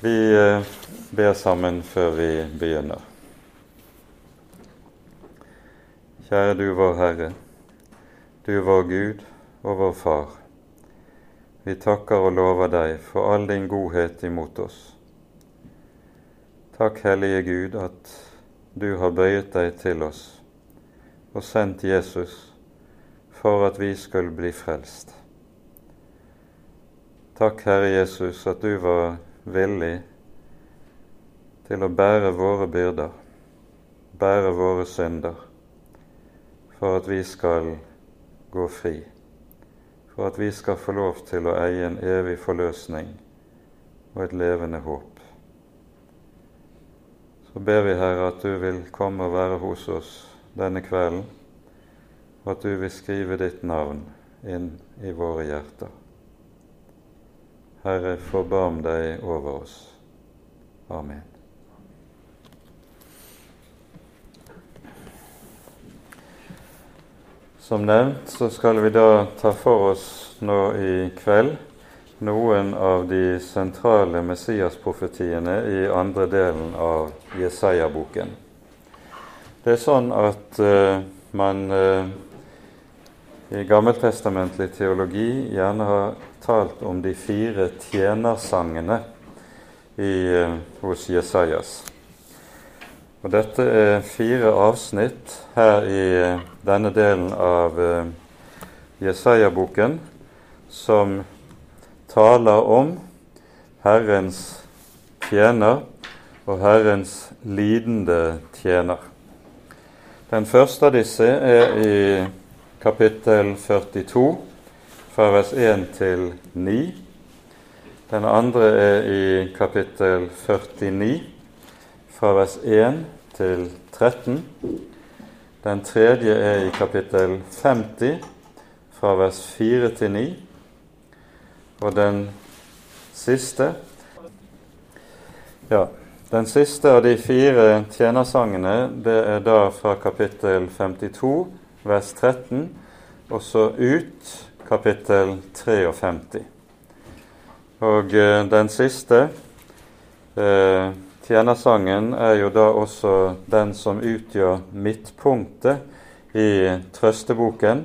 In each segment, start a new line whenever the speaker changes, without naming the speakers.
Vi eh, ber sammen før vi begynner. Kjære du vår Herre, du vår Gud og vår Far. Vi takker og lover deg for all din godhet imot oss. Takk, Hellige Gud, at du har bøyet deg til oss og sendt Jesus for at vi skulle bli frelst. Takk, Herre Jesus, at du var villig til å bære våre byrder, bære våre synder, for at vi skal gå fri, for at vi skal få lov til å eie en evig forløsning og et levende håp. Så ber vi, Herre, at du vil komme og være hos oss denne kvelden, og at du vil skrive ditt navn inn i våre hjerter. Herre, forbarm deg over oss. Amen. Som nevnt så skal vi da ta for oss nå i kveld noen av de sentrale Messias-profetiene i andre delen av Jesaja-boken. Det er sånn at uh, man uh, i gammeltestamentlig teologi gjerne har talt om de fire tjenersangene i, uh, hos Jesajas. Og Dette er fire avsnitt her i denne delen av Jesaja-boken som taler om Herrens tjener og Herrens lidende tjener. Den første av disse er i kapittel 42, fra vers 1 til 9. Den andre er i kapittel 49, fra vers 1 til 13. Den tredje er i kapittel 50, fra vers 4 til 9. Og den siste Ja, den siste av de fire tjenersangene det er da fra kapittel 52, vers 13, og så ut kapittel 53. Og eh, den siste eh, tjenersangen er jo da også den som utgjør midtpunktet i trøsteboken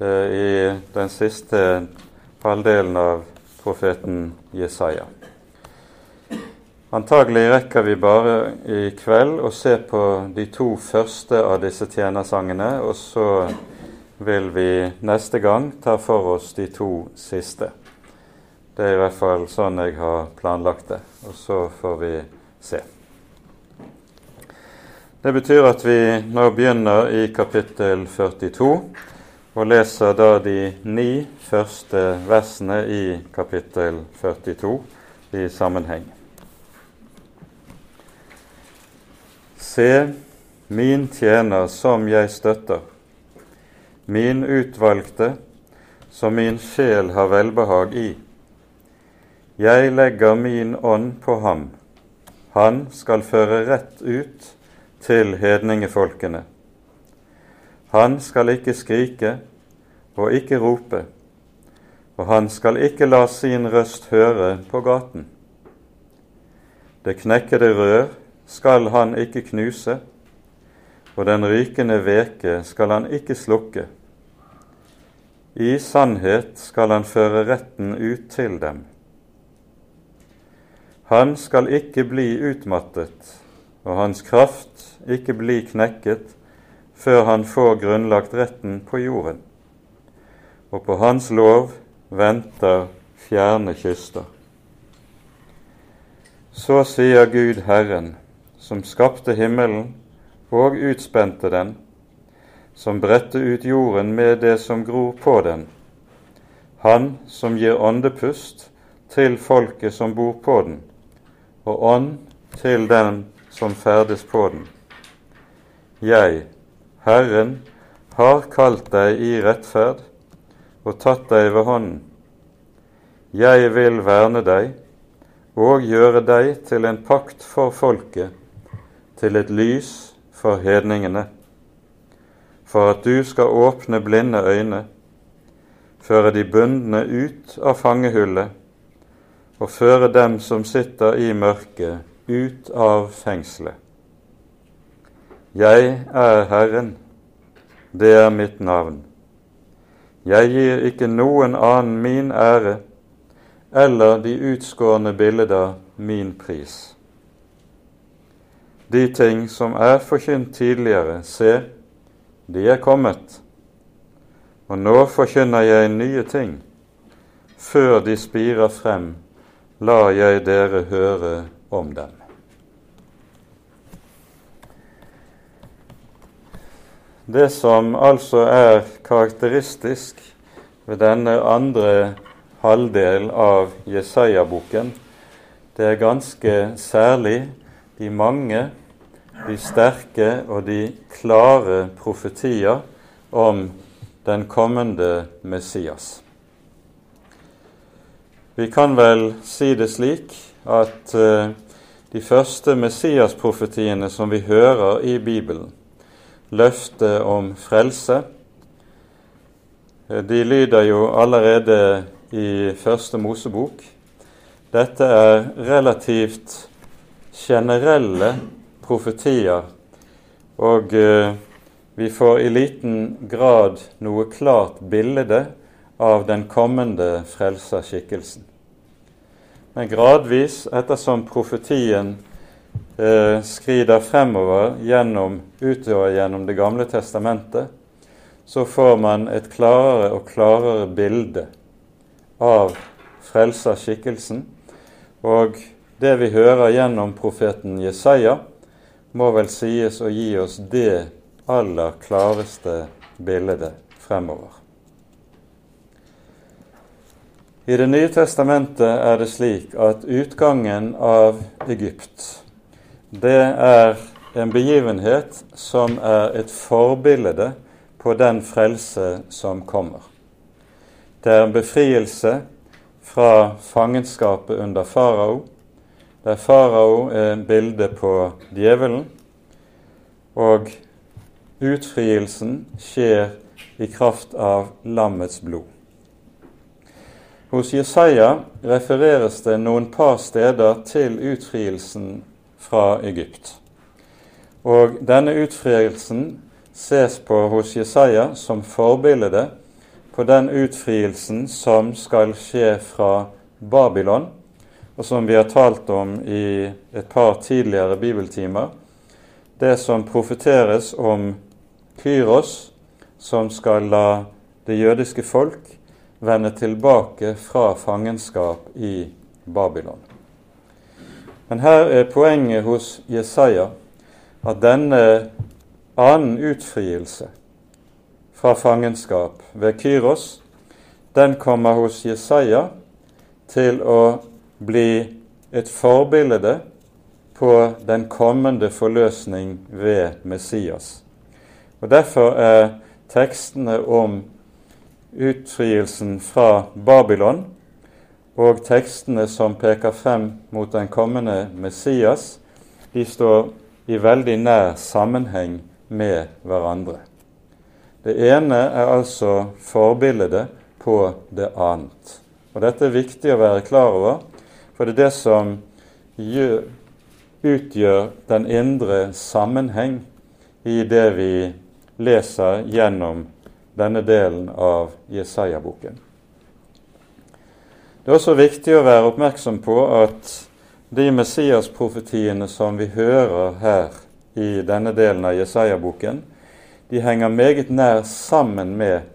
eh, i den siste halvdelen av profeten Jesaja. Antagelig rekker vi bare i kveld å se på de to første av disse tjenersangene, og så vil vi neste gang ta for oss de to siste. Det er i hvert fall sånn jeg har planlagt det, og så får vi se. Det betyr at vi nå begynner i kapittel 42 og leser da de ni første versene i kapittel 42 i sammenheng. Se min tjener som jeg støtter, min utvalgte som min sjel har velbehag i. Jeg legger min ånd på ham, han skal føre rett ut til hedningefolkene. Han skal ikke skrike og ikke rope, og han skal ikke la sin røst høre på gaten. Det knekkede rør skal han ikke knuse, og den rykende veke skal han ikke slukke. I sannhet skal han føre retten ut til dem. Han skal ikke bli utmattet, og hans kraft ikke bli knekket, før han får grunnlagt retten på jorden. Og på hans lov venter fjerne kyster. Så sier Gud Herren, som skapte himmelen og utspente den, som bredte ut jorden med det som gror på den, han som gir åndepust til folket som bor på den, og ånd til den som ferdes på den. Jeg, Herren, har kalt deg i rettferd og tatt deg ved hånden. Jeg vil verne deg og gjøre deg til en pakt for folket til et lys for hedningene, for at du skal åpne blinde øyne, føre de bundne ut av fangehullet og føre dem som sitter i mørket, ut av fengselet. Jeg er Herren, det er mitt navn. Jeg gir ikke noen annen min ære eller de utskårne bilder min pris. De ting som er forkynt tidligere, se, de er kommet, og nå forkynner jeg nye ting. Før de spirer frem, lar jeg dere høre om dem. Det som altså er karakteristisk ved denne andre halvdel av Jesaja-boken, det er ganske særlig de mange, de sterke og de klare profetier om den kommende Messias. Vi kan vel si det slik at uh, de første Messias-profetiene som vi hører i Bibelen, løftet om frelse, de lyder jo allerede i Første Mosebok. Dette er relativt generelle profetier, og uh, vi får i liten grad noe klart bilde av den kommende frelserskikkelsen. Men gradvis, ettersom profetien eh, skrider fremover gjennom, utover gjennom Det gamle testamentet, så får man et klarere og klarere bilde av frelserskikkelsen. Og det vi hører gjennom profeten Jesaja, må vel sies å gi oss det aller klareste bildet fremover. I Det nye testamentet er det slik at utgangen av Egypt det er en begivenhet som er et forbilde på den frelse som kommer. Det er en befrielse fra fangenskapet under farao der farao er bildet på djevelen, og utfrielsen skjer i kraft av lammets blod. Hos Jesaja refereres det noen par steder til utfrielsen fra Egypt. Og denne utfrielsen ses på hos Jesaja som forbilde på den utfrielsen som skal skje fra Babylon og som vi har talt om i et par tidligere bibeltimer, det som profeteres om Kyros, som skal la det jødiske folk vende tilbake fra fangenskap i Babylon. Men her er poenget hos Jesaja at denne annen utfrielse fra fangenskap ved Kyros, den kommer hos Jesaja til å bli et forbilde på den kommende forløsning ved Messias. Og Derfor er tekstene om utfrielsen fra Babylon og tekstene som peker frem mot den kommende Messias, de står i veldig nær sammenheng med hverandre. Det ene er altså forbildet på det annet. Og Dette er viktig å være klar over, for det er det som gjør, utgjør den indre sammenheng i det vi leser gjennom denne delen av Jesaja-boken. Det er også viktig å være oppmerksom på at de Messias-profetiene som vi hører her i denne delen av Jesaja-boken, de henger meget nær sammen med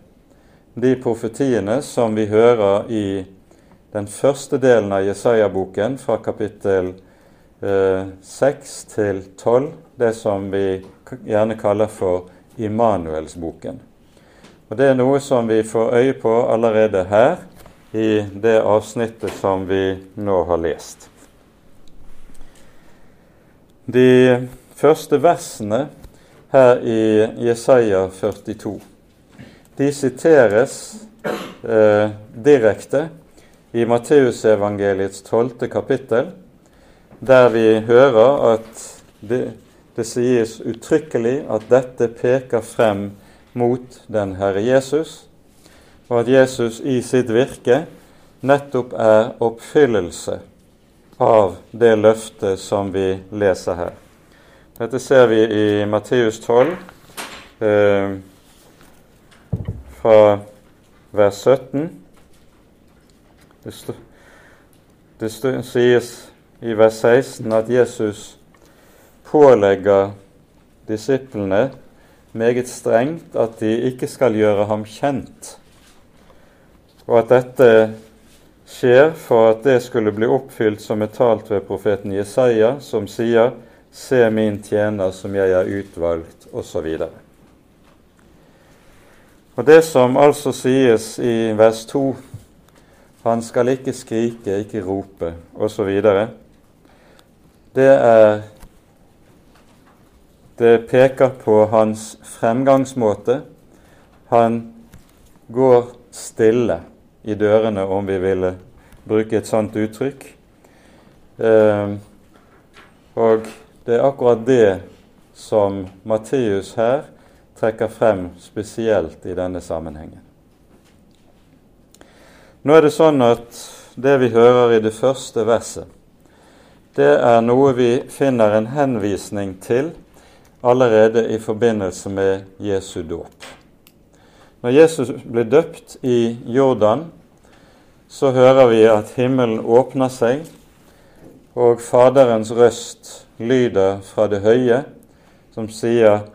de profetiene som vi hører i den første delen av Jesaja-boken, fra kapittel eh, 6 til 12, det som vi gjerne kaller for Immanuelsboken. Og Det er noe som vi får øye på allerede her i det avsnittet som vi nå har lest. De første versene her i Jesaja 42 de siteres eh, direkte i Matteusevangeliets tolvte kapittel, der vi hører at det, det sies uttrykkelig at dette peker frem mot den Herre Jesus, og at Jesus i sitt virke nettopp er oppfyllelse av det løftet som vi leser her. Dette ser vi i Matteus 12, eh, fra vers 17. Det, stå, det stå, sies i vers 16 at Jesus pålegger disiplene meget strengt at de ikke skal gjøre ham kjent, og at dette skjer for at det skulle bli oppfylt som er talt ved profeten Jesaja, som sier:" Se min tjener som jeg har utvalgt, osv. Og, og det som altså sies i vers 2, han skal ikke skrike, ikke rope, osv., det er Det peker på hans fremgangsmåte. Han går stille i dørene, om vi ville bruke et sånt uttrykk. Eh, og det er akkurat det som Matteus her trekker frem spesielt i denne sammenhengen. Nå er det sånn at det vi hører i det første verset, det er noe vi finner en henvisning til allerede i forbindelse med Jesu dåp. Når Jesus ble døpt i Jordan, så hører vi at himmelen åpner seg, og Faderens røst lyder fra det høye, som sier:"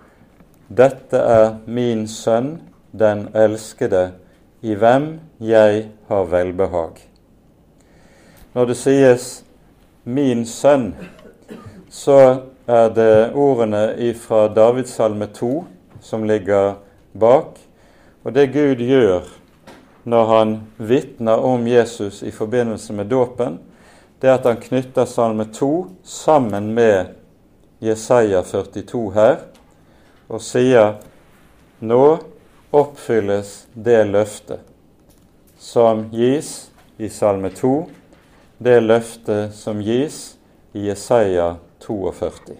Dette er min sønn, den elskede, i hvem jeg har velbehag. Når det sies 'min sønn', så er det ordene fra Davidssalme 2 som ligger bak. Og det Gud gjør når han vitner om Jesus i forbindelse med dåpen, det er at han knytter Salme 2 sammen med Jesaja 42 her, og sier nå oppfylles det løftet som gis i Salme 2, det løftet som gis i Jesaja 42.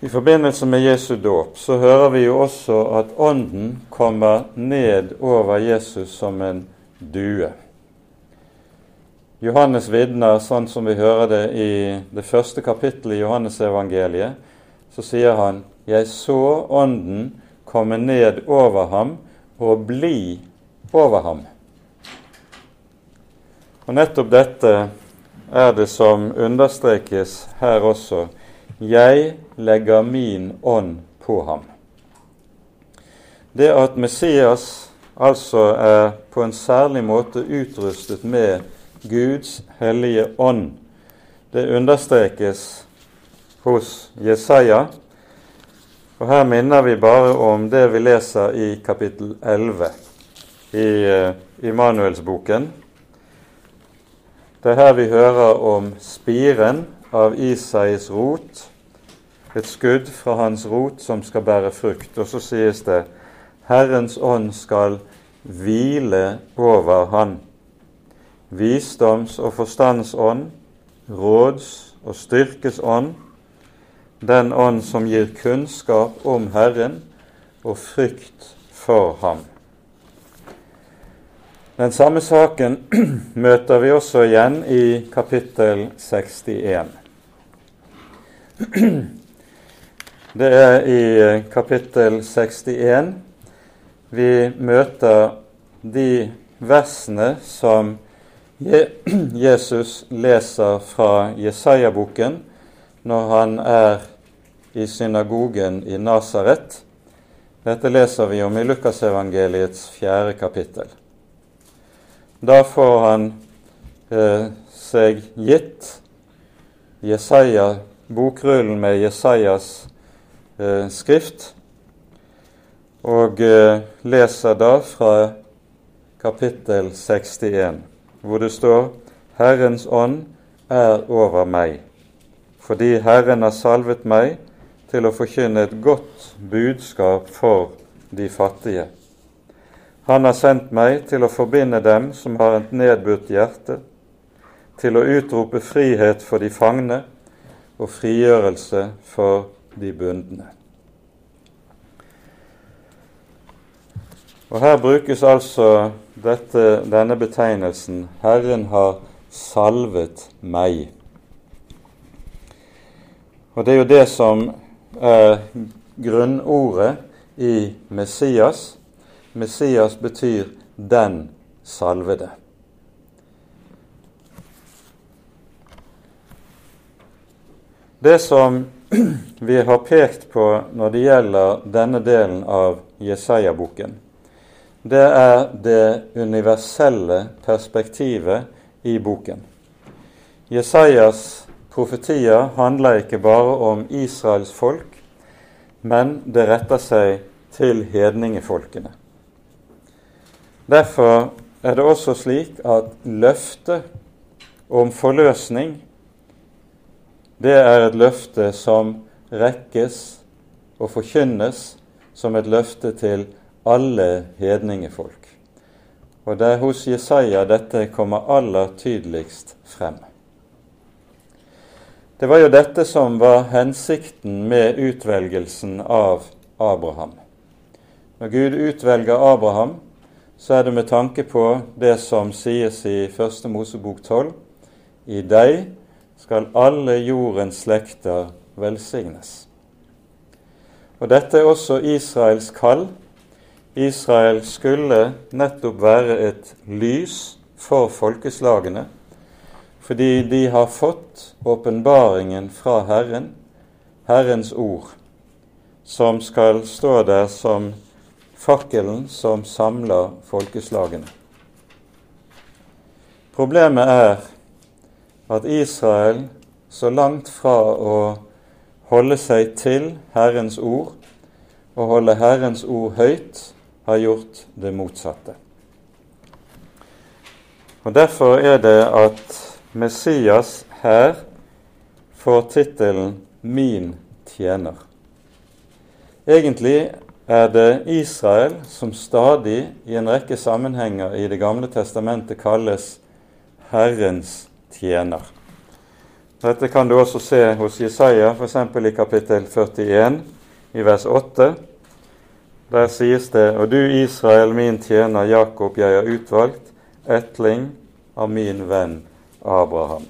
I forbindelse med Jesu dåp så hører vi jo også at Ånden kommer ned over Jesus som en due. Johannes vitner, sånn som vi hører det i det første kapittelet i Johannesevangeliet, så sier han 'Jeg så Ånden komme ned over ham og bli over ham'. Og Nettopp dette er det som understrekes her også. 'Jeg legger min ånd på ham'. Det at Messias altså er på en særlig måte utrustet med Guds hellige ånd. Det understrekes hos Jesaja. Og Her minner vi bare om det vi leser i kapittel 11 i uh, Immanuelsboken. Det er her vi hører om spiren av Isais rot, et skudd fra hans rot som skal bære frukt. Og så sies det Herrens ånd skal hvile over han visdoms- og forstandsånd, råds- og styrkesånd, den ånd som gir kunnskap om Herren og frykt for ham. Den samme saken møter vi også igjen i kapittel 61. Det er i kapittel 61 vi møter de versene som Jesus leser fra Jesaja-boken når han er i synagogen i Nasaret. Dette leser vi om i Lukasevangeliets fjerde kapittel. Da får han eh, seg gitt Jesaja, bokrullen med Jesajas eh, skrift, og eh, leser da fra kapittel 61 hvor det står Herrens ånd er over meg, fordi Herren har salvet meg til å forkynne et godt budskap for de fattige. Han har sendt meg til å forbinde dem som har et nedbudt hjerte, til å utrope frihet for de fangne og frigjørelse for de bundne. Og Her brukes altså dette, denne betegnelsen 'Herren har salvet meg'. Og Det er jo det som er grunnordet i Messias. Messias betyr 'den salvede'. Det som vi har pekt på når det gjelder denne delen av Jesaja-boken, det er det universelle perspektivet i boken. Jesajas profetier handler ikke bare om Israels folk, men det retter seg til hedningefolkene. Derfor er det også slik at løftet om forløsning det er et løfte som rekkes og forkynnes som et løfte til alle hedningefolk. Og det er hos Jesaja dette kommer aller tydeligst frem. Det var jo dette som var hensikten med utvelgelsen av Abraham. Når Gud utvelger Abraham, så er det med tanke på det som sies i Første Mosebok 12. I deg skal alle jordens slekter velsignes. Og Dette er også Israels kall. Israel skulle nettopp være et lys for folkeslagene fordi de har fått åpenbaringen fra Herren, Herrens ord, som skal stå der som fakkelen som samler folkeslagene. Problemet er at Israel, så langt fra å holde seg til Herrens ord og holde Herrens ord høyt, har gjort det motsatte. Og Derfor er det at Messias her får tittelen 'Min tjener'. Egentlig er det Israel som stadig i en rekke sammenhenger i Det gamle testamentet kalles Herrens tjener. Dette kan du også se hos Jesaja, f.eks. i kapittel 41, i vers 8. Der sies det:" Og du Israel, min tjener Jakob, jeg har utvalgt, etling av min venn Abraham.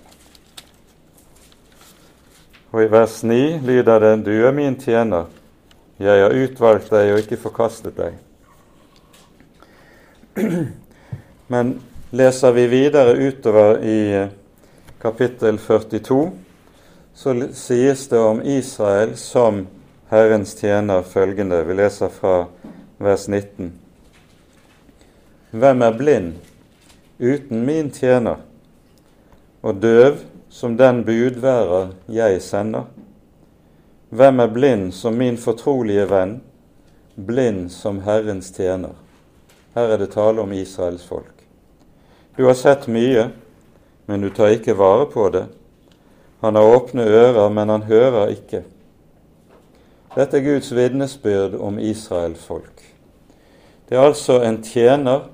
Og i vers 9 lyder det:" Du er min tjener, jeg har utvalgt deg og ikke forkastet deg. Men leser vi videre utover i kapittel 42, så sies det om Israel som Herrens tjener følgende. Vi leser fra vers 19. Hvem er blind uten min tjener? Og døv som den budværer jeg sender? Hvem er blind som min fortrolige venn, blind som Herrens tjener? Her er det tale om Israels folk. Du har sett mye, men du tar ikke vare på det. Han har åpne ører, men han hører ikke. Dette er Guds vitnesbyrd om Israels folk. Det er altså en tjener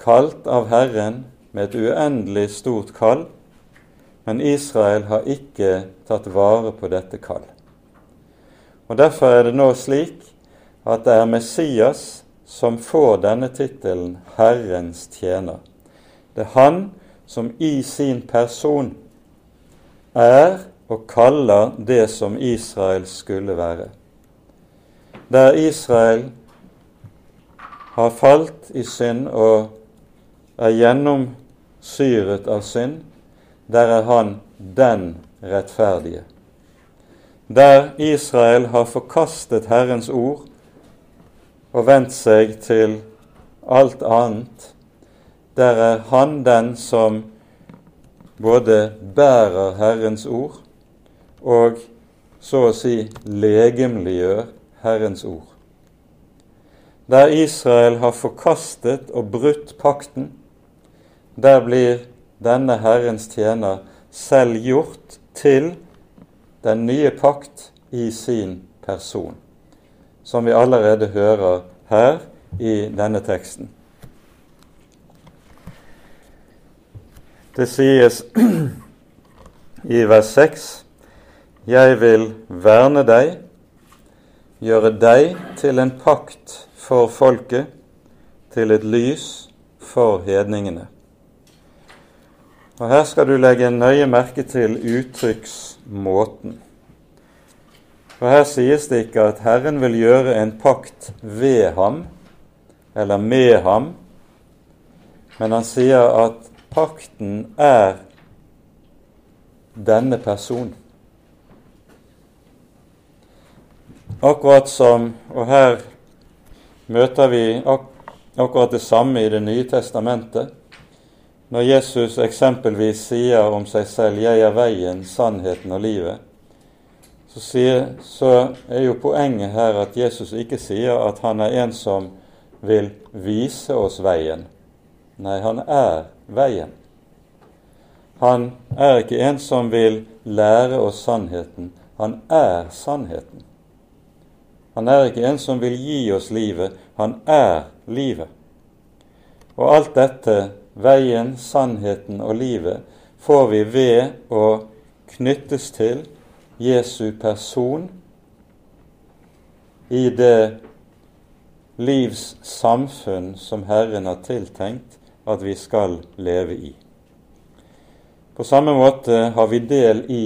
kalt av Herren med et uendelig stort kall, men Israel har ikke tatt vare på dette kall. Og Derfor er det nå slik at det er Messias som får denne tittelen Herrens tjener. Det er han som i sin person er og kaller det som Israel skulle være. Der Israel har falt i synd og er gjennomsyret av synd, der er han den rettferdige. Der Israel har forkastet Herrens ord og vendt seg til alt annet, der er han den som både bærer Herrens ord og så å si legemliggjør Herrens ord. Der Israel har forkastet og brutt pakten, der blir denne Herrens tjener selv gjort til den nye pakt i sin person, som vi allerede hører her i denne teksten. Det sies i vers 6.: Jeg vil verne deg, gjøre deg til en pakt for folket, til et lys for hedningene. Og Her skal du legge nøye merke til uttrykksmåten. For Her sies det ikke at Herren vil gjøre en pakt ved ham eller med ham, men han sier at pakten er denne person. Akkurat som Og her møter vi ak akkurat det samme i Det nye testamentet. Når Jesus eksempelvis sier om seg selv 'Jeg er veien, sannheten og livet', så, sier, så er jo poenget her at Jesus ikke sier at han er en som vil vise oss veien. Nei, han er veien. Han er ikke en som vil lære oss sannheten. Han er sannheten. Han er ikke en som vil gi oss livet. Han er livet. Og alt dette, veien, sannheten og livet, får vi ved å knyttes til Jesu person i det livs samfunn som Herren har tiltenkt at vi skal leve i. På samme måte har vi del i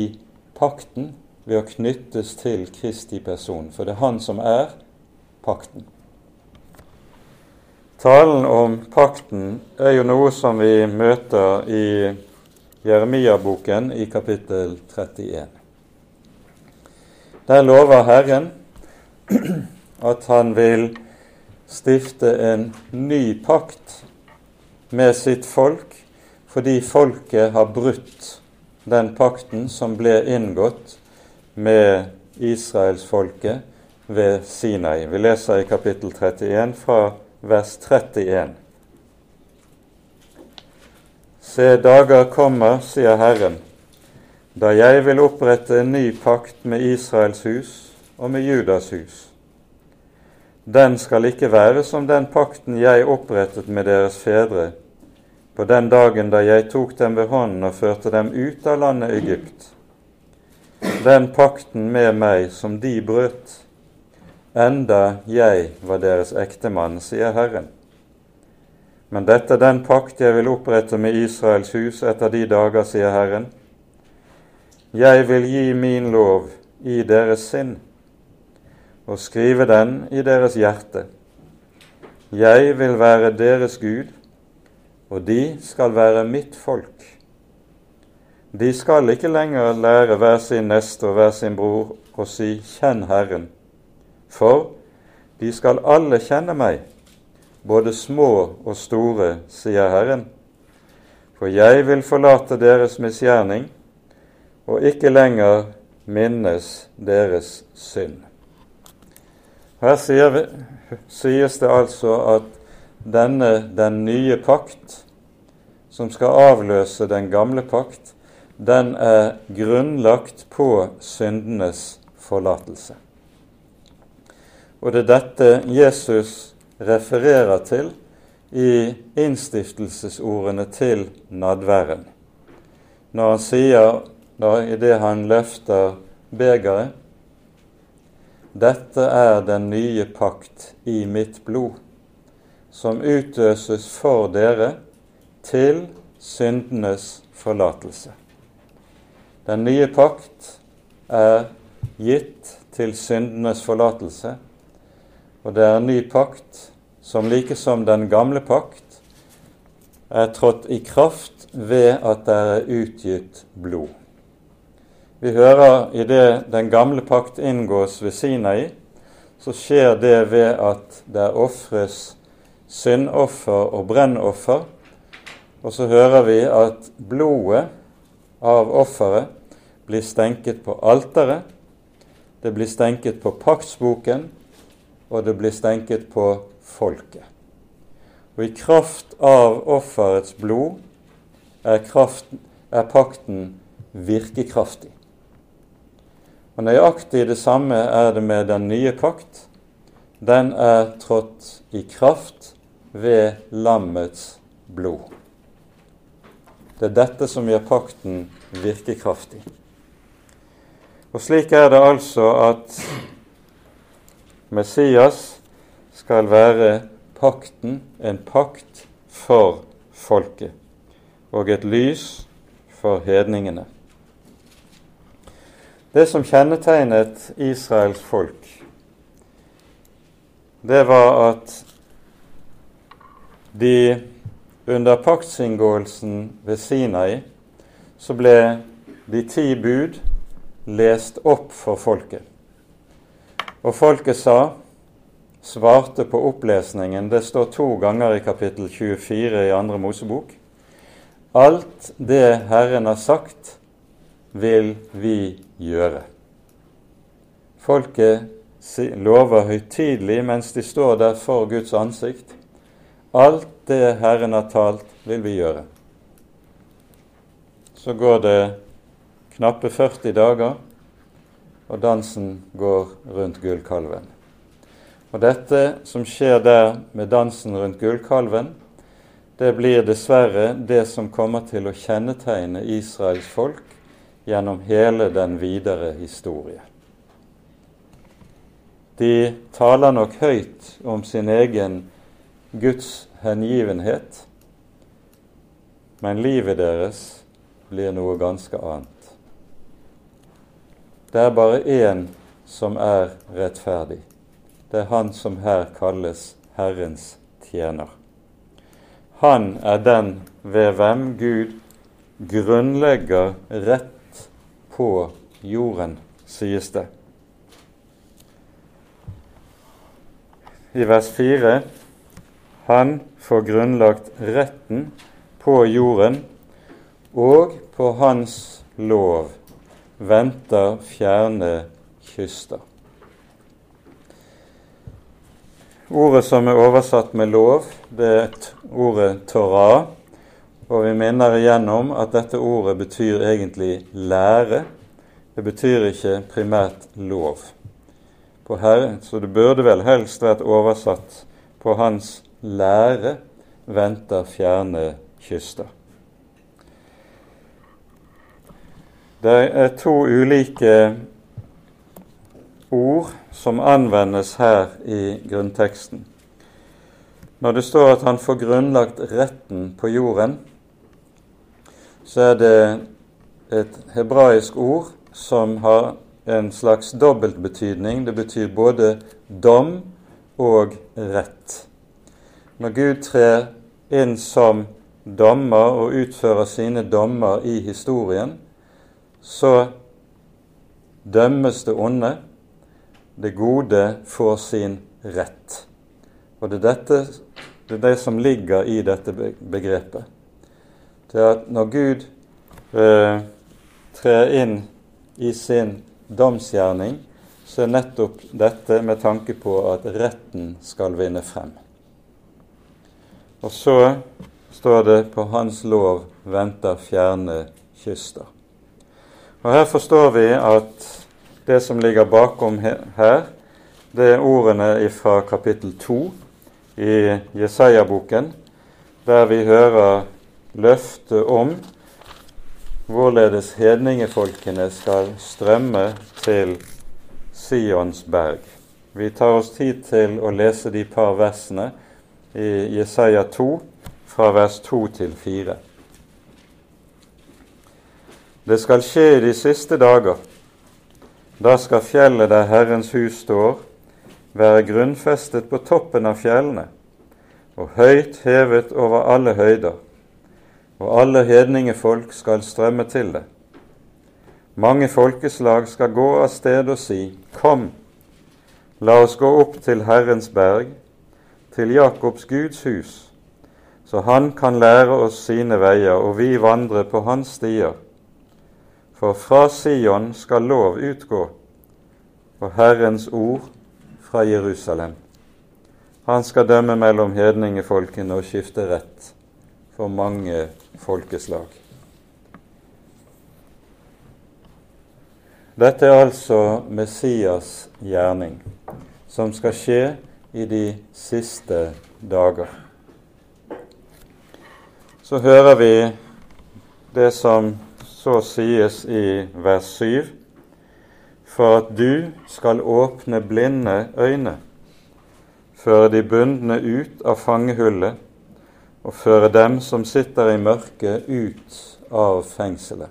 pakten ved å knyttes til Kristi person, for det er Han som er pakten. Talen om pakten er jo noe som vi møter i Jeremia-boken i kapittel 31. Der lover Herren at han vil stifte en ny pakt med sitt folk fordi folket har brutt den pakten som ble inngått med israelsfolket ved Sinai. Vi leser i kapittel 31 fra vers 31. Se, dager kommer, sier Herren, da jeg vil opprette en ny pakt med Israels hus og med Judas hus den skal ikke være som den pakten jeg opprettet med deres fedre på den dagen da jeg tok dem ved hånden og førte dem ut av landet Egypt. Den pakten med meg som de brøt, enda jeg var deres ektemann, sier Herren. Men dette er den pakt jeg vil opprette med Israels hus etter de dager, sier Herren. Jeg vil gi min lov i deres sinn og skrive den i deres hjerte. Jeg vil være deres Gud, og de skal være mitt folk. De skal ikke lenger lære hver sin neste og hver sin bror å si 'Kjenn Herren', for de skal alle kjenne meg, både små og store, sier Herren. For jeg vil forlate deres misgjerning og ikke lenger minnes deres synd. Her sies det altså at denne den nye pakt, som skal avløse den gamle pakt, den er grunnlagt på syndenes forlatelse. Og det er dette Jesus refererer til i innstiftelsesordene til nadværen. Når han sier, da, i det han løfter begeret, dette er den nye pakt i mitt blod, som utøses for dere til syndenes forlatelse. Den nye pakt er gitt til syndenes forlatelse, og det er en ny pakt som like som den gamle pakt er trådt i kraft ved at det er utgitt blod. Vi hører i det den gamle pakt inngås ved Sinai, så skjer det ved at det ofres syndoffer og brennoffer. Og så hører vi at blodet av offeret blir stenket på alteret, det blir stenket på paktsboken, og det blir stenket på folket. Og i kraft av offerets blod er, kraften, er pakten virkekraftig. Og Nøyaktig det samme er det med den nye pakt. Den er trådt i kraft ved lammets blod. Det er dette som gjør pakten virkekraftig. Og slik er det altså at Messias skal være pakten en pakt for folket og et lys for hedningene. Det som kjennetegnet Israels folk, det var at de under paktsinngåelsen ved Sinai så ble de ti bud lest opp for folket. Og folket sa, svarte på opplesningen, det står to ganger i kapittel 24 i andre Mosebok, alt det Herren har sagt, vil vi gjøre. Folket lover høytidelig mens de står der for Guds ansikt. Alt det Herren har talt, vil vi gjøre. Så går det knappe 40 dager, og dansen går rundt gullkalven. Og dette som skjer der med dansen rundt gullkalven, det blir dessverre det som kommer til å kjennetegne Israels folk gjennom hele den videre historie. De taler nok høyt om sin egen Guds hengivenhet, men livet deres blir noe ganske annet. Det er bare én som er rettferdig. Det er han som her kalles Herrens tjener. Han er den ved hvem Gud grunnlegger rett på jorden, sies det. I vers 4 han får grunnlagt retten på jorden, og på hans lov venter fjerne kyster. Ordet som er oversatt med lov, det er ordet Torah, og vi minner igjennom at dette ordet betyr egentlig lære. Det betyr ikke primært lov. Her, så det burde vel helst vært oversatt på hans lære venter fjerne kyster. Det er to ulike ord som anvendes her i grunnteksten. Når det står at han får grunnlagt retten på jorden, så er det et hebraisk ord som har en slags dobbeltbetydning. Det betyr både dom og rett. Når Gud trer inn som dommer og utfører sine dommer i historien, så dømmes det onde. Det gode får sin rett. Og det er, dette, det er det som ligger i dette begrepet til at når Gud eh, trer inn i sin domsgjerning, så er nettopp dette med tanke på at retten skal vinne frem. Og så står det på Hans lov venter fjerne kyster. Og Her forstår vi at det som ligger bakom her, det er ordene fra kapittel 2 i Jesaja-boken, der vi hører løftet om hvorledes hedningefolkene skal strømme til Sions berg. Vi tar oss tid til å lese de par versene i Jesaja 2, fra vers 2 til 4. Det skal skje i de siste dager. Da skal fjellet der Herrens hus står, være grunnfestet på toppen av fjellene og høyt hevet over alle høyder og alle hedningefolk skal strømme til det. Mange folkeslag skal gå av sted og si, Kom, la oss gå opp til Herrens berg, til Jakobs Guds hus, så han kan lære oss sine veier, og vi vandre på hans stier. For fra Sion skal lov utgå, og Herrens ord fra Jerusalem. Han skal dømme mellom hedningefolkene og skifte rett for mange folkeslag. Dette er altså Messias gjerning, som skal skje i de siste dager. Så hører vi det som så sies i vers 7, for at du skal åpne blinde øyne, føre de bundne ut av fangehullet og føre dem som sitter i mørket, ut av fengselet.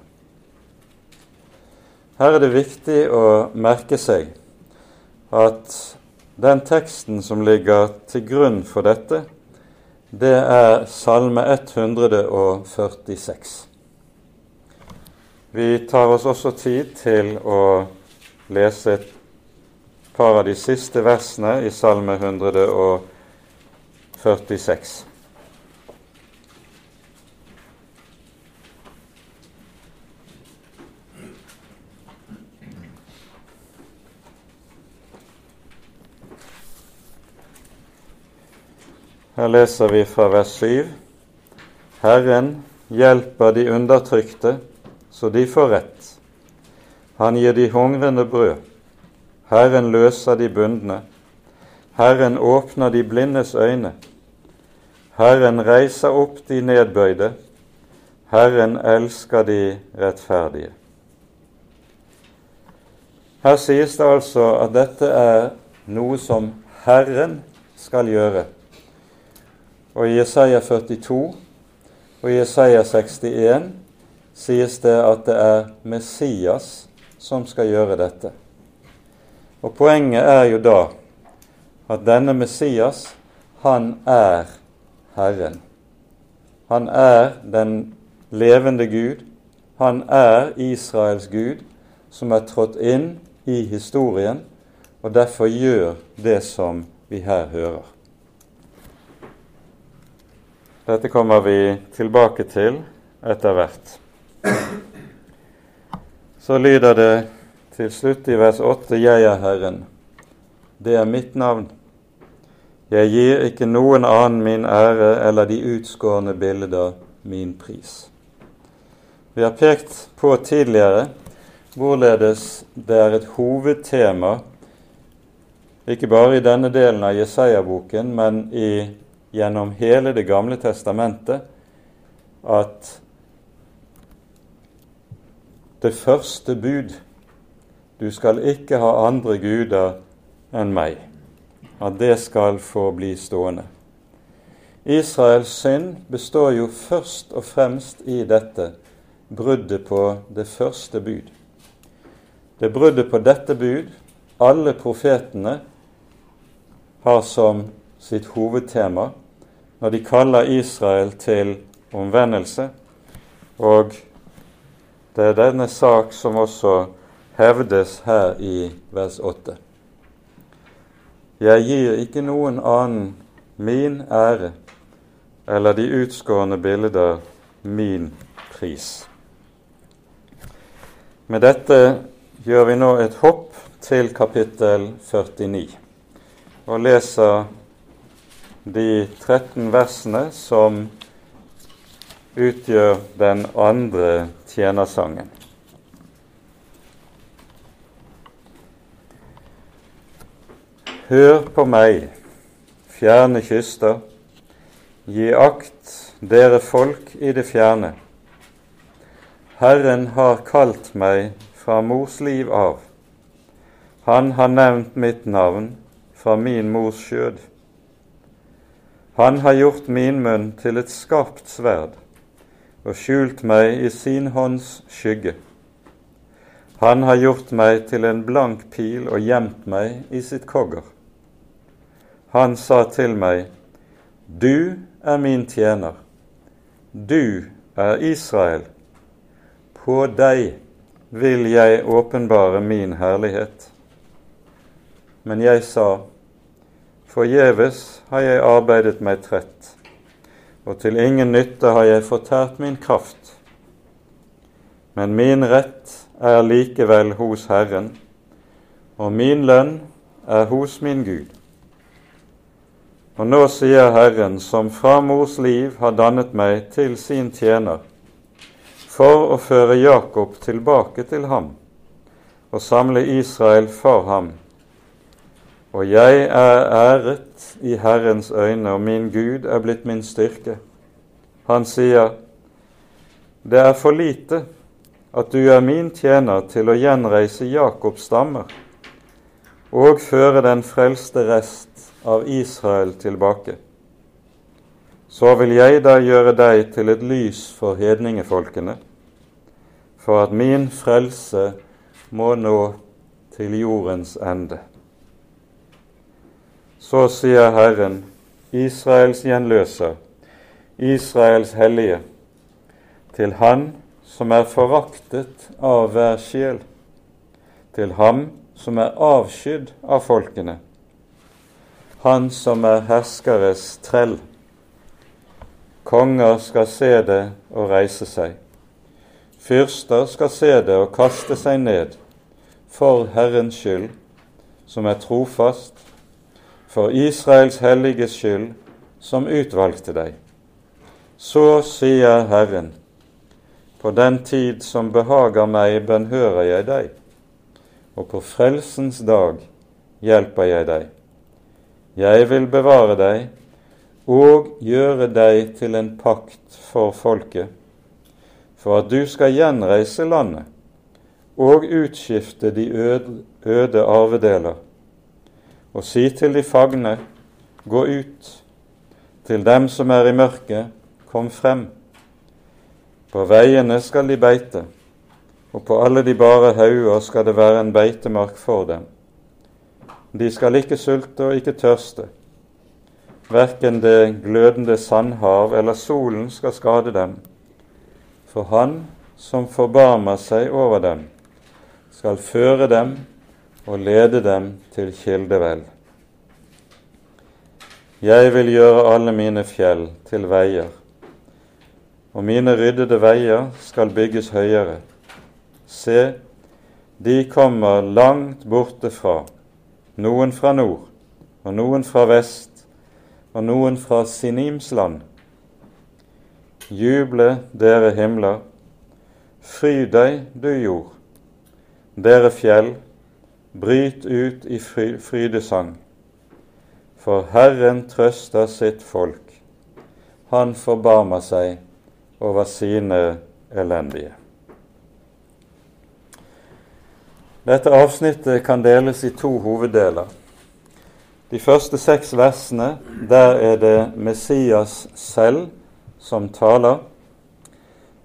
Her er det viktig å merke seg at den teksten som ligger til grunn for dette, det er Salme 146. Vi tar oss også tid til å lese et par av de siste versene i Salme 146. Her leser vi fra vers 7. Herren hjelper de undertrykte, så de får rett. Han gir de hungrende brød. Herren løser de bundne. Herren åpner de blindes øyne. Herren reiser opp de nedbøyde. Herren elsker de rettferdige. Her sies det altså at dette er noe som Herren skal gjøre. Og i Jesaja 42 og i Jesaja 61 sies det at det er Messias som skal gjøre dette. Og Poenget er jo da at denne Messias, han er Herren. Han er den levende Gud. Han er Israels Gud, som er trådt inn i historien, og derfor gjør det som vi her hører. Dette kommer vi tilbake til etter hvert. Så lyder det til slutt i vers 8.: Jeg er Herren. Det er mitt navn. Jeg gir ikke noen annen min ære eller de utskårne bilder min pris. Vi har pekt på tidligere hvorledes det er et hovedtema, ikke bare i denne delen av Jesaja-boken, men i gjennom hele Det gamle testamentet at det første bud du skal ikke ha andre guder enn meg. At det skal få bli stående. Israels synd består jo først og fremst i dette bruddet på det første bud. Det bruddet på dette bud alle profetene har som sitt hovedtema når de kaller Israel til omvendelse. Og det er denne sak som også hevdes her i vers 8. Jeg gir ikke noen annen min ære eller de utskårne bilder min pris. Med dette gjør vi nå et hopp til kapittel 49 og leser de 13 versene som utgjør den andre tjenersangen. Hør på meg, fjerne kyster, gi akt, dere folk i det fjerne. Herren har kalt meg fra mors liv av. Han har nevnt mitt navn fra min mors skjød. Han har gjort min munn til et skarpt sverd og skjult meg i sin hånds skygge. Han har gjort meg til en blank pil og gjemt meg i sitt kogger. Han sa til meg, Du er min tjener, du er Israel. På deg vil jeg åpenbare min herlighet. Men jeg sa, Forgjeves har jeg arbeidet meg trett, og til ingen nytte har jeg fortært min kraft. Men min rett er likevel hos Herren, og min lønn er hos min Gud. Og nå sier Herren, som fra mors liv har dannet meg til sin tjener, for å føre Jakob tilbake til ham og samle Israel for ham og jeg er æret i Herrens øyne, og min Gud er blitt min styrke. Han sier, det er for lite at du er min tjener til å gjenreise Jakobs stammer og føre den frelste rest av Israel tilbake. Så vil jeg da gjøre deg til et lys for hedningefolkene, for at min frelse må nå til jordens ende. Så sier Herren, Israels gjenløser, Israels hellige, til Han som er foraktet av hver sjel, til ham som er avskydd av folkene, han som er herskeres trell. Konger skal se det og reise seg. Fyrster skal se det og kaste seg ned, for Herrens skyld, som er trofast, for Israels helliges skyld, som utvalgte deg. Så sier Herren, på den tid som behager meg, bønnhører jeg deg, og på frelsens dag hjelper jeg deg. Jeg vil bevare deg og gjøre deg til en pakt for folket, for at du skal gjenreise landet og utskifte de øde arvedeler, og si til de fagne, gå ut, til dem som er i mørket, kom frem. På veiene skal de beite, og på alle de bare hauger skal det være en beitemark for dem. De skal ikke sulte og ikke tørste. Verken det glødende sandhav eller solen skal skade dem. For Han som forbarmer seg over dem, skal føre dem og lede dem til kildevel. Jeg vil gjøre alle mine fjell til veier og mine ryddede veier skal bygges høyere. Se, de kommer langt borte fra, noen fra nord, og noen fra vest, og noen fra Sinims land. Juble, dere himler, fry deg, du jord. Dere fjell, bryt ut i frydesang. For Herren trøster sitt folk. Han forbarmer seg over sine elendige. Dette avsnittet kan deles i to hoveddeler. De første seks versene, der er det Messias selv som taler,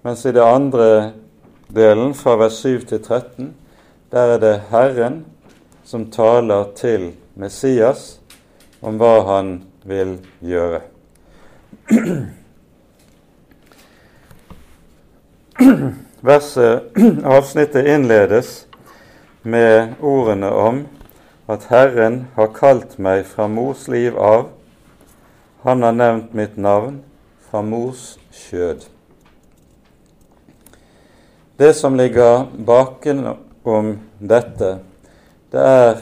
mens i det andre delen, fra vers 7 til 13, der er det Herren som taler til Messias om hva han vil gjøre. Verset, avsnittet innledes med ordene om at Herren har kalt meg fra mors liv av, han har nevnt mitt navn fra mors skjød. Det som ligger bakenom dette, det er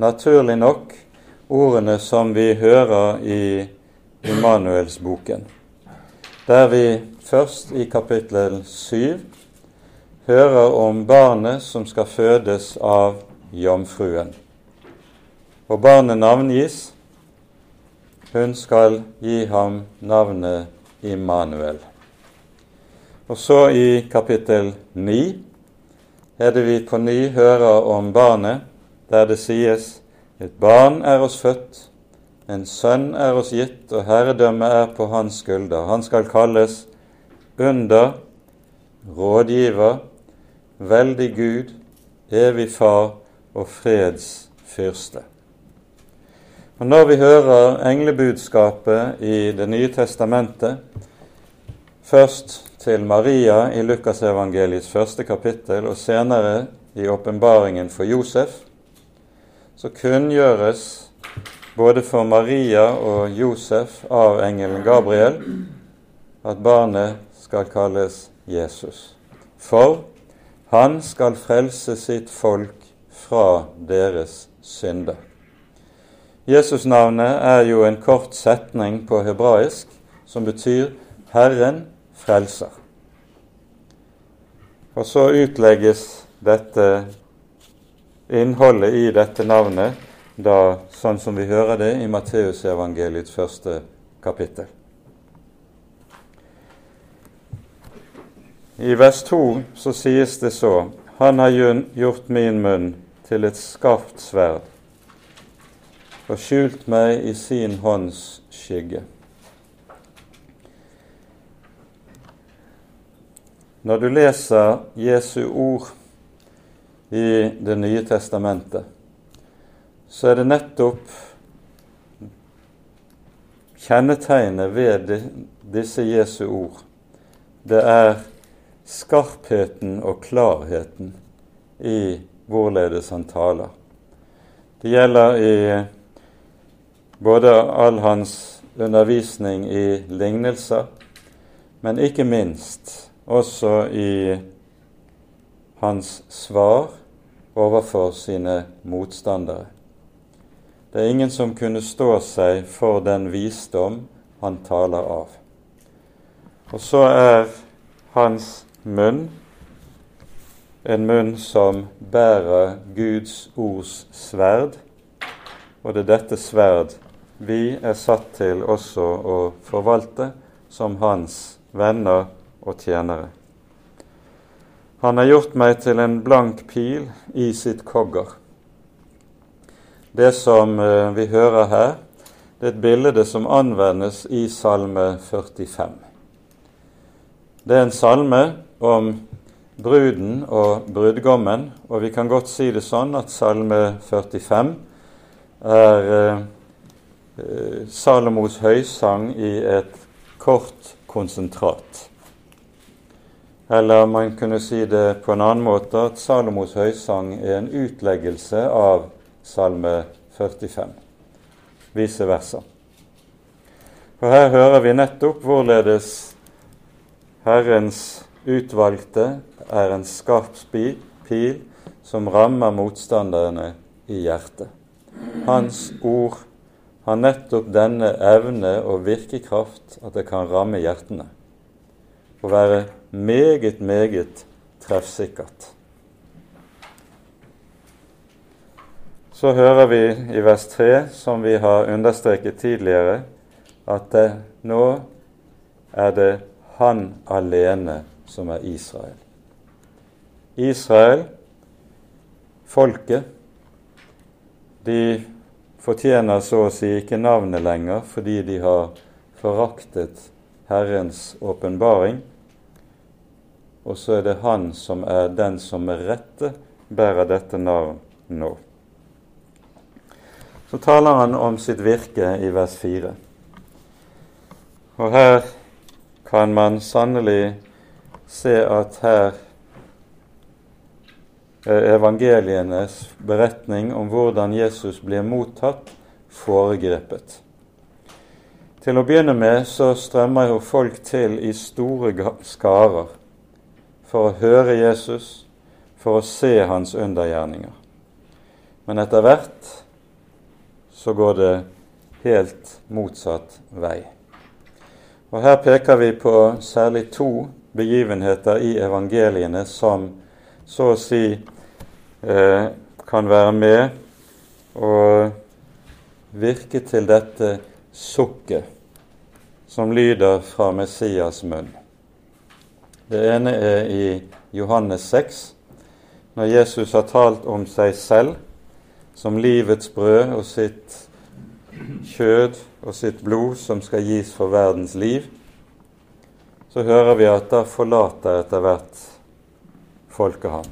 naturlig nok ordene som vi hører i Immanuelsboken, der vi først i kapittel 7 hører om barnet som skal fødes av jomfruen. Og barnet navngis. Hun skal gi ham navnet Immanuel. Og så i kapittel 9 er det vi på ny hører om barnet, der det sies et barn er oss født, en sønn er oss gitt, og herredømmet er på hans skulder. Han skal kalles under, rådgiver, veldig Gud, evig Far og fredsfyrste. Og Når vi hører englebudskapet i Det nye testamentet, først til Maria i Lukasevangeliets første kapittel og senere i åpenbaringen for Josef, så kunngjøres både for Maria og Josef av engelen Gabriel at barnet skal kalles Jesus. For han skal frelse sitt folk fra deres synder. Jesus-navnet er jo en kort setning på hebraisk som betyr 'Herren frelser'. Og så utlegges dette innholdet i dette navnet da sånn som vi hører det i Matteusevangeliets første kapittel. I vers 2 så sies det så Han har gjort min munn til et skarpt sverd. og skjult meg i sin hånds skygge. Når du leser Jesu ord i Det nye testamentet, så er det nettopp kjennetegnet ved disse Jesu ord. Det er skarpheten og klarheten i hvorledes han taler. Det gjelder i både all hans undervisning i lignelser, men ikke minst også i hans svar overfor sine motstandere. Det er ingen som kunne stå seg for den visdom han taler av. Og så er hans munn en munn som bærer Guds ords sverd, og det er dette sverd vi er satt til også å forvalte som hans venner og tjenere. Han har gjort meg til en blank pil i sitt kogger. Det som eh, vi hører her, det er et bilde som anvendes i Salme 45. Det er en salme om bruden og brudgommen, og vi kan godt si det sånn at Salme 45 er eh, eh, Salomos høysang i et kort konsentrat. Eller man kunne si det på en annen måte at Salomos høysang er en utleggelse av Salme 45, vice versa. For her hører vi nettopp hvorledes Herrens utvalgte er en skarp pil som rammer motstanderne i hjertet. Hans ord har nettopp denne evne og virkekraft at det kan ramme hjertene og være meget, meget treffsikkert. Så hører vi i vers 3, som vi har understreket tidligere, at det, nå er det han alene som er Israel. Israel, folket, de fortjener så å si ikke navnet lenger fordi de har foraktet Herrens åpenbaring, og så er det han som er den som med rette bærer dette navn nå. Så taler han om sitt virke i vers 4. Og her kan man sannelig se at her er evangelienes beretning om hvordan Jesus blir mottatt, foregrepet. Til å begynne med så strømmer jo folk til i store skarer for å høre Jesus, for å se hans undergjerninger. Men etter hvert så går det helt motsatt vei. Og Her peker vi på særlig to begivenheter i evangeliene som så å si eh, kan være med og virke til dette sukket som lyder fra Messias munn. Det ene er i Johannes 6, når Jesus har talt om seg selv som livets brød og sitt kjød og sitt blod som skal gis for verdens liv. Så hører vi at da forlater etter hvert folket ham.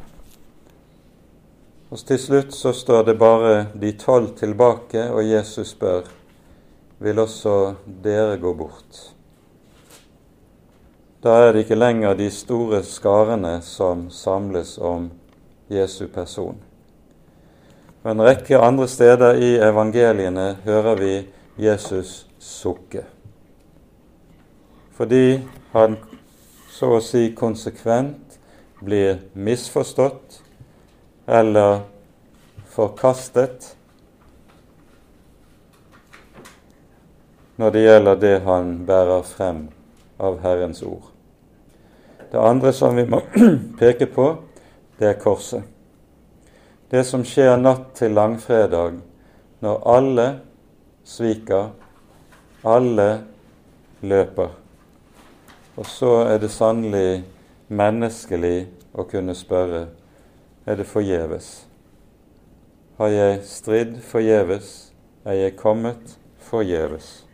Og Til slutt så står det bare de tolv tilbake, og Jesus spør vil også dere gå bort. Da er det ikke lenger de store skarene som samles om Jesu person. På en rekke andre steder i evangeliene hører vi Jesus sukke. Fordi han så å si konsekvent blir misforstått eller forkastet når det gjelder det han bærer frem av Herrens ord. Det andre som vi må peke på, det er korset. Det som skjer natt til langfredag, når alle sviker, alle løper. Og så er det sannelig menneskelig å kunne spørre er det forgjeves. Har jeg stridd forgjeves, er jeg kommet forgjeves.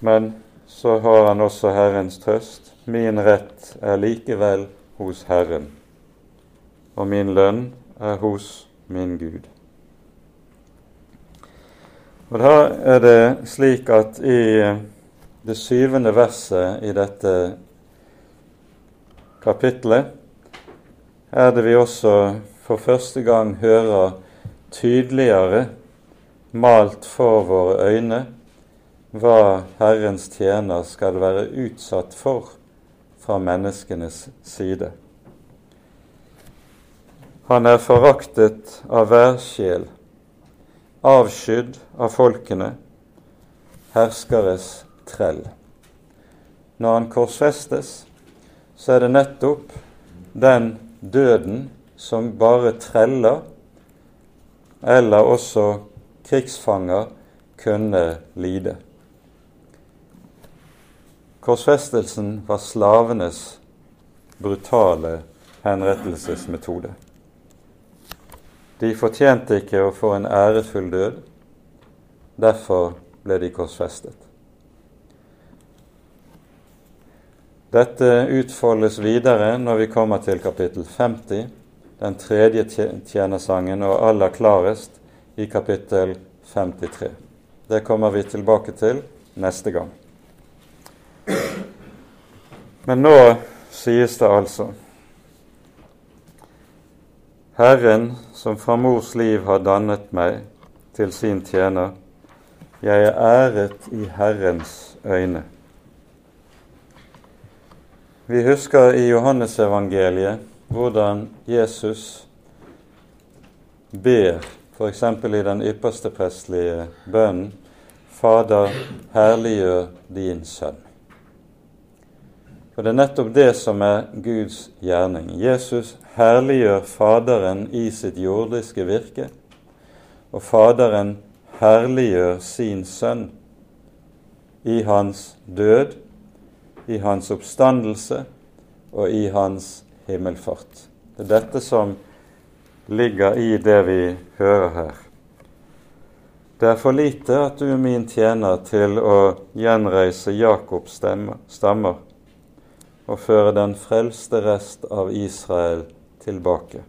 Men så har han også Herrens trøst. Min rett er likevel hos Herren, og min lønn er hos min Gud. Og Da er det slik at i det syvende verset i dette kapitlet er det vi også for første gang hører tydeligere malt for våre øyne hva Herrens tjener skal være utsatt for fra menneskenes side. Han er foraktet av hver sjel, avskydd av folkene, herskeres trell. Når han korsfestes, så er det nettopp den døden som bare treller, eller også krigsfanger, kunne lide. Korsfestelsen var slavenes brutale henrettelsesmetode. De fortjente ikke å få en ærefull død. Derfor ble de korsfestet. Dette utfoldes videre når vi kommer til kapittel 50, den tredje tjenersangen, og aller klarest i kapittel 53. Det kommer vi tilbake til neste gang. Men nå sies det altså Herren som fra mors liv har dannet meg til sin tjener, jeg er æret i Herrens øyne. Vi husker i Johannesevangeliet hvordan Jesus ber, f.eks. i den ypperste prestlige bønnen, Fader, herliggjør din sønn. For det er nettopp det som er Guds gjerning. Jesus herliggjør Faderen i sitt jordiske virke, og Faderen herliggjør sin sønn i hans død, i hans oppstandelse og i hans himmelfart. Det er dette som ligger i det vi hører her. Det er for lite at du min tjener til å gjenreise Jakobs stammer og føre den frelste rest av Israel tilbake.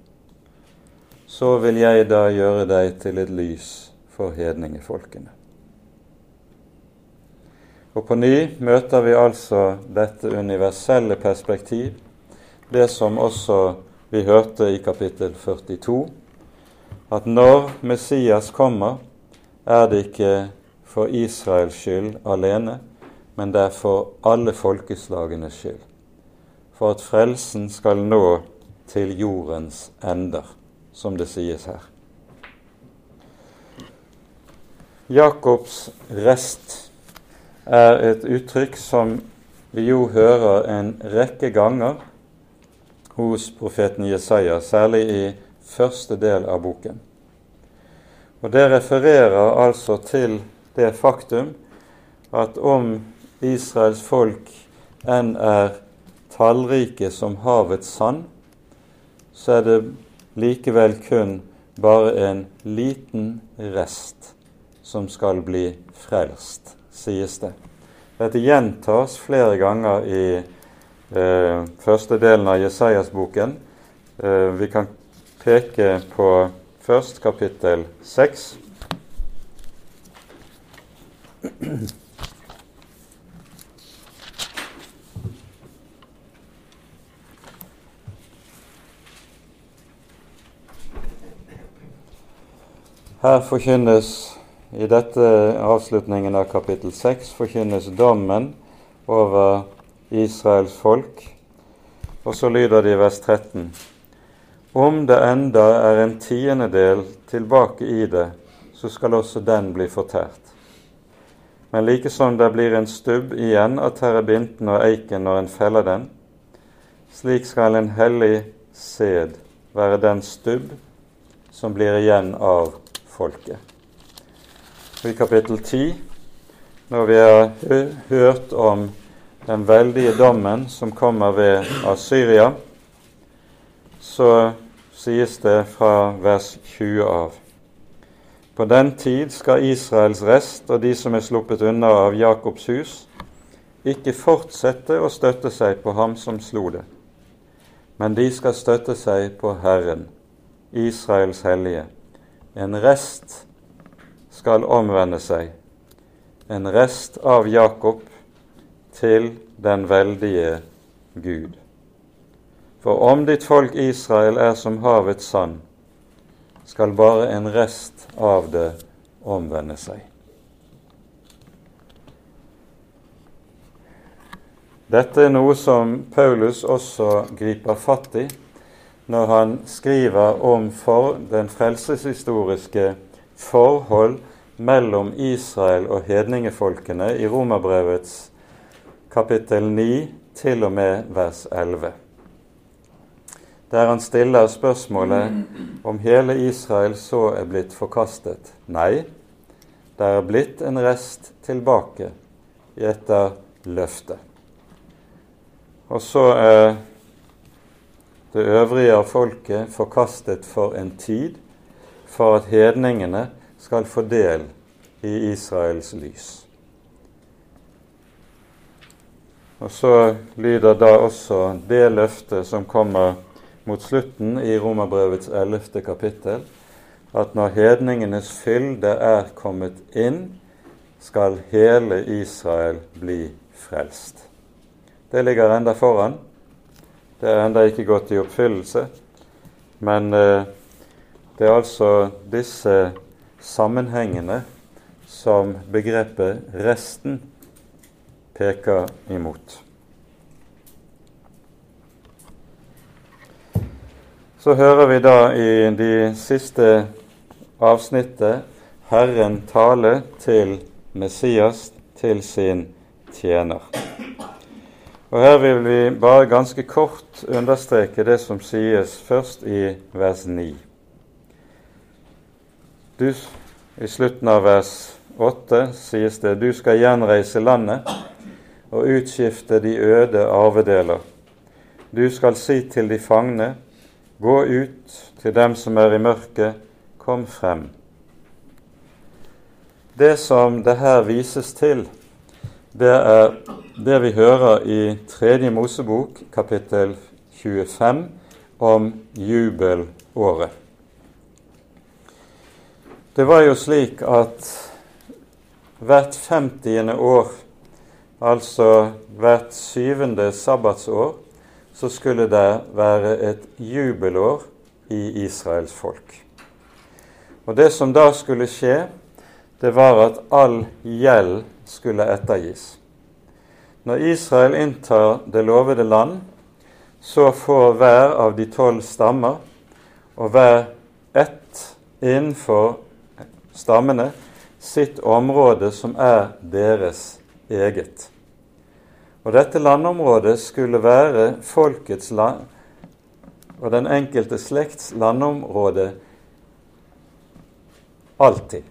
Så vil jeg da gjøre deg til et lys for hedningefolkene. Og på ny møter vi altså dette universelle perspektiv, det som også vi hørte i kapittel 42, at når Messias kommer, er det ikke for Israels skyld alene, men det er for alle folkeslagenes skyld for at frelsen skal nå til jordens ender, som det sies her. Jakobs rest er et uttrykk som vi jo hører en rekke ganger hos profeten Jesaja, særlig i første del av boken. Og Det refererer altså til det faktum at om Israels folk enn er tallrike som havets sand, så er det likevel kun bare en liten rest som skal bli frelst, sies det. Dette gjentas flere ganger i eh, første delen av Jesajas-boken. Eh, vi kan peke på først kapittel seks. Her forkynnes i dette avslutningen av kapittel 6 forkynnes dommen over Israels folk. Og så lyder det i vers 13.: Om det enda er en tiendedel tilbake i det, så skal også den bli fortært. Men like som det blir en stubb igjen av terebinten og eiken når en feller den, slik skal en hellig sæd være den stubb som blir igjen av folket. I kapittel 10, når vi har hørt om den veldige dommen som kommer ved Assyria, så sies det fra vers 20 av. På den tid skal Israels rest og de som er sluppet unna av Jakobs hus, ikke fortsette å støtte seg på ham som slo det, men de skal støtte seg på Herren, Israels hellige. En rest skal omvende seg, en rest av Jakob til den veldige Gud. For om ditt folk Israel er som havets sand, skal bare en rest av det omvende seg. Dette er noe som Paulus også griper fatt i når han skriver om for den frelseshistoriske forhold mellom Israel og hedningefolkene i Romerbrevets kapittel 9 til og med vers 11 der han stiller spørsmålet om hele Israel så er blitt forkastet. Nei, det er blitt en rest tilbake etter løftet. Og så er det øvrige av folket forkastet for en tid, for at hedningene skal få del i Israels lys. Og så lyder da også det løftet som kommer mot slutten i Romerbrevets ellevte kapittel at når hedningenes fylde er kommet inn, skal hele Israel bli frelst. Det ligger enda foran. Det er enda ikke gått i oppfyllelse. Men eh, det er altså disse sammenhengene som begrepet 'resten' peker imot. Så hører vi da i de siste avsnittet Herren tale til Messias, til sin tjener. Og Her vil vi bare ganske kort understreke det som sies først i vers 9. Du, I slutten av vers 8 sies det du skal gjenreise landet og utskifte de øde arvedeler. Du skal si til de fangne, Gå ut til dem som er i mørket, kom frem. Det som det her vises til, det er det vi hører i Tredje Mosebok, kapittel 25, om jubelåret. Det var jo slik at hvert femtiende år, altså hvert syvende sabbatsår, så skulle det være et jubelår i Israels folk. Og Det som da skulle skje, det var at all gjeld skulle ettergis. Når Israel inntar det lovede land, så får hver av de tolv stammer og hver ett innenfor stammene sitt område som er deres eget. Og dette landområdet skulle være folkets land og den enkelte slekts landområde alltid,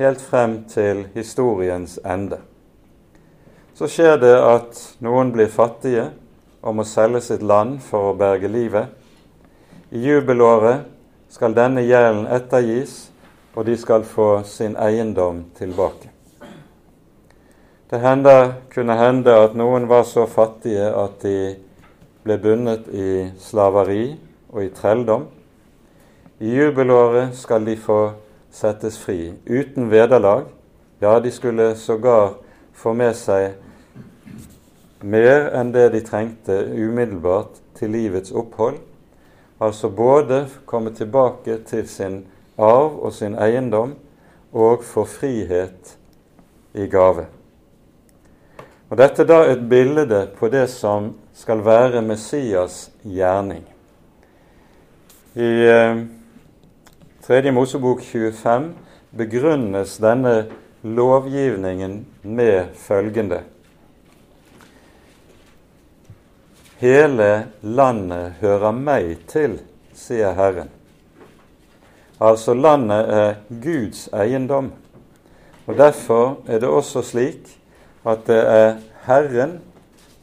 helt frem til historiens ende. Så skjer det at noen blir fattige og må selge sitt land for å berge livet. I jubelåret skal denne gjelden ettergis, og de skal få sin eiendom tilbake. Det hender, kunne hende at noen var så fattige at de ble bundet i slaveri og i trelldom. I jubelåret skal de få settes fri uten vederlag. Ja, de skulle sågar få med seg mer enn det de trengte umiddelbart til livets opphold. Altså både komme tilbake til sin arv og sin eiendom og få frihet i gave. Og Dette er da et bilde på det som skal være Messias gjerning. I eh, 3. Mosebok 25 begrunnes denne lovgivningen med følgende Hele landet hører meg til, sier Herren. Altså landet er Guds eiendom. Og Derfor er det også slik at det er Herren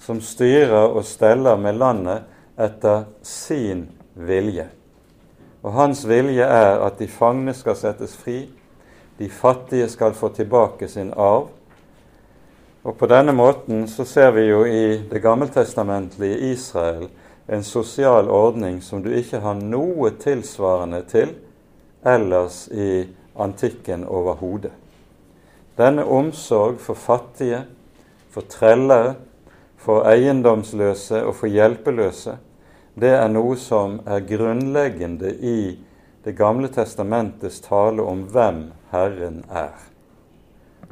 som styrer og steller med landet etter sin vilje. Og hans vilje er at de fangne skal settes fri, de fattige skal få tilbake sin arv. Og på denne måten så ser vi jo i det gammeltestamentlige Israel en sosial ordning som du ikke har noe tilsvarende til ellers i antikken overhodet. Denne omsorg for fattige, for trellere, for eiendomsløse og for hjelpeløse, det er noe som er grunnleggende i Det gamle testamentets tale om hvem Herren er.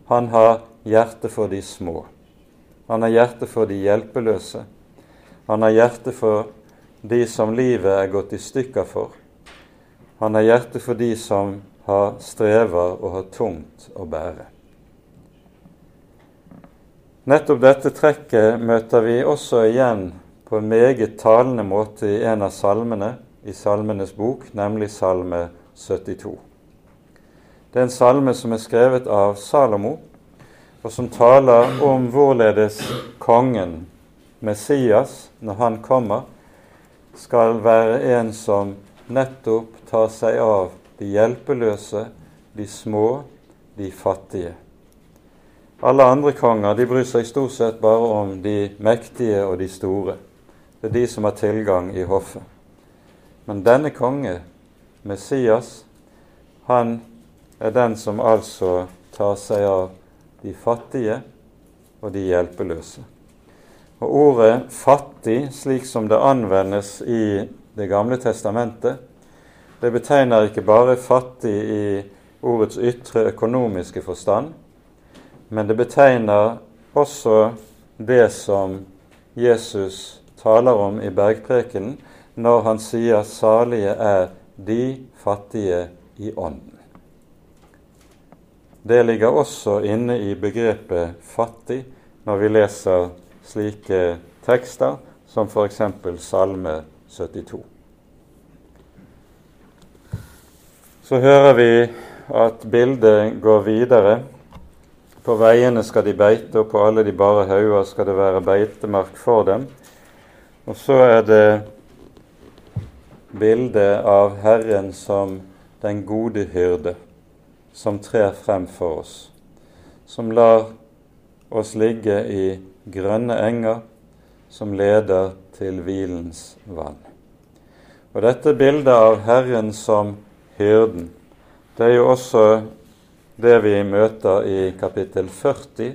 Han har hjerte for de små. Han har hjerte for de hjelpeløse. Han har hjerte for de som livet er gått i stykker for. Han har hjerte for de som har strever og har tungt å bære. Nettopp dette trekket møter vi også igjen på en meget talende måte i en av salmene i Salmenes bok, nemlig Salme 72. Det er en salme som er skrevet av Salomo, og som taler om hvorledes kongen, Messias, når han kommer, skal være en som nettopp tar seg av de hjelpeløse, de små, de fattige. Alle andre konger de bryr seg stort sett bare om de mektige og de store. Det er de som har tilgang i hoffet. Men denne konge, Messias, han er den som altså tar seg av de fattige og de hjelpeløse. Og Ordet 'fattig', slik som det anvendes i Det gamle testamentet, det betegner ikke bare fattig i ordets ytre økonomiske forstand, men det betegner også det som Jesus taler om i bergprekenen når han sier 'salige er de fattige i ånden'. Det ligger også inne i begrepet 'fattig' når vi leser slike tekster som f.eks. Salme 72. Så hører vi at bildet går videre på veiene skal de beite, og på alle de bare hauger skal det være beitemark for dem. Og så er det bildet av Herren som den gode hyrde, som trer frem for oss, som lar oss ligge i grønne enger, som leder til hvilens vann. Og dette bildet av Herren som hyrden, det er jo også det vi møter i kapittel 40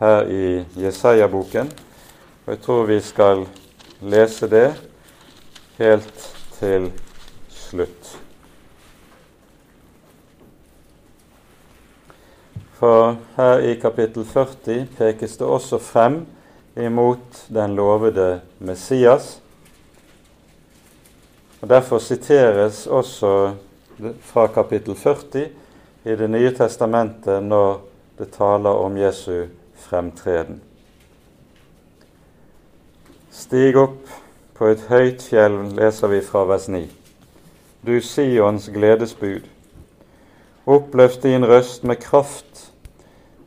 her i Jesaja-boken. Og jeg tror vi skal lese det helt til slutt. For her i kapittel 40 pekes det også frem imot den lovede Messias. Og Derfor siteres også fra kapittel 40 i Det nye testamentet når det taler om Jesu fremtreden. Stig opp på et høyt fjell, leser vi fra vers 9. Du Sions gledesbud. Oppløft din røst med kraft,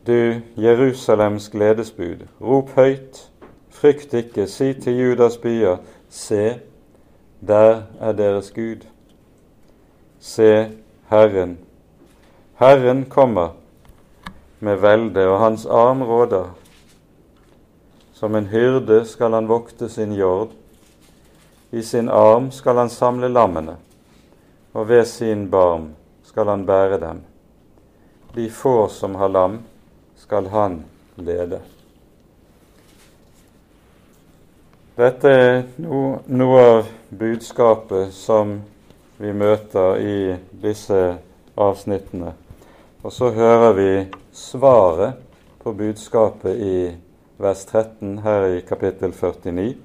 du Jerusalems gledesbud. Rop høyt, frykt ikke, si til Judas byer, se, der er deres Gud. Se, Herren Herren kommer med velde, og hans arm råder. Som en hyrde skal han vokte sin jord. I sin arm skal han samle lammene, og ved sin barm skal han bære dem. De få som har lam, skal han lede. Dette er no, noe av budskapet som vi møter i disse avsnittene. Og så hører vi svaret på budskapet i vers 13 her i kapittel 49.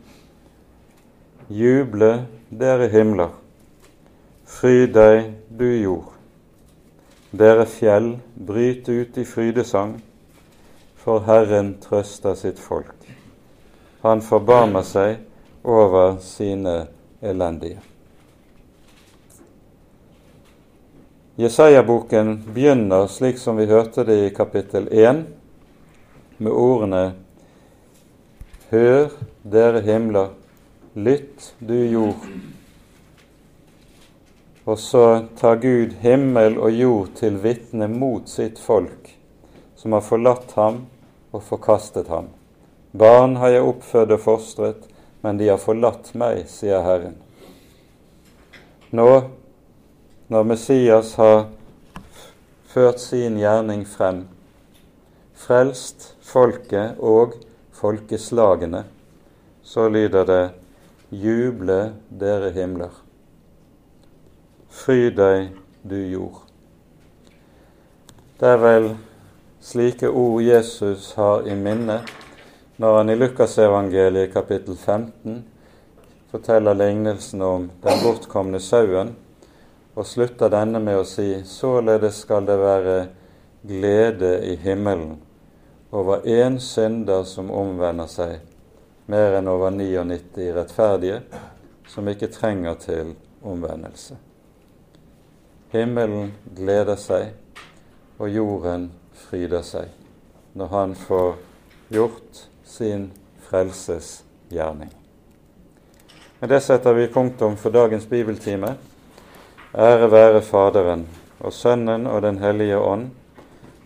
Juble, dere himler, fryd deg, du jord. Dere fjell, bryt ut i frydesang, for Herren trøster sitt folk. Han forbarmer seg over sine elendige. Jesaja-boken begynner, slik som vi hørte det i kapittel 1, med ordene Hør, dere himler, lytt, du jord. Og så tar Gud himmel og jord til vitne mot sitt folk, som har forlatt ham og forkastet ham. Barn har jeg oppfødd og fostret, men de har forlatt meg, sier Herren. Nå, når Messias har ført sin gjerning frem, frelst folket og folkeslagene, så lyder det Juble dere himler. Fry deg, du jord. Det er vel slike ord Jesus har i minne når han i Lukasevangeliet kapittel 15 forteller lignelsen om den bortkomne sauen, og slutter denne med å si således skal det være glede i himmelen over én synder som omvender seg, mer enn over 99 rettferdige som ikke trenger til omvendelse. Himmelen gleder seg, og jorden fryder seg når han får gjort sin frelsesgjerning. Med det setter vi punktum for dagens bibeltime. Ære være Faderen og Sønnen og Den hellige ånd,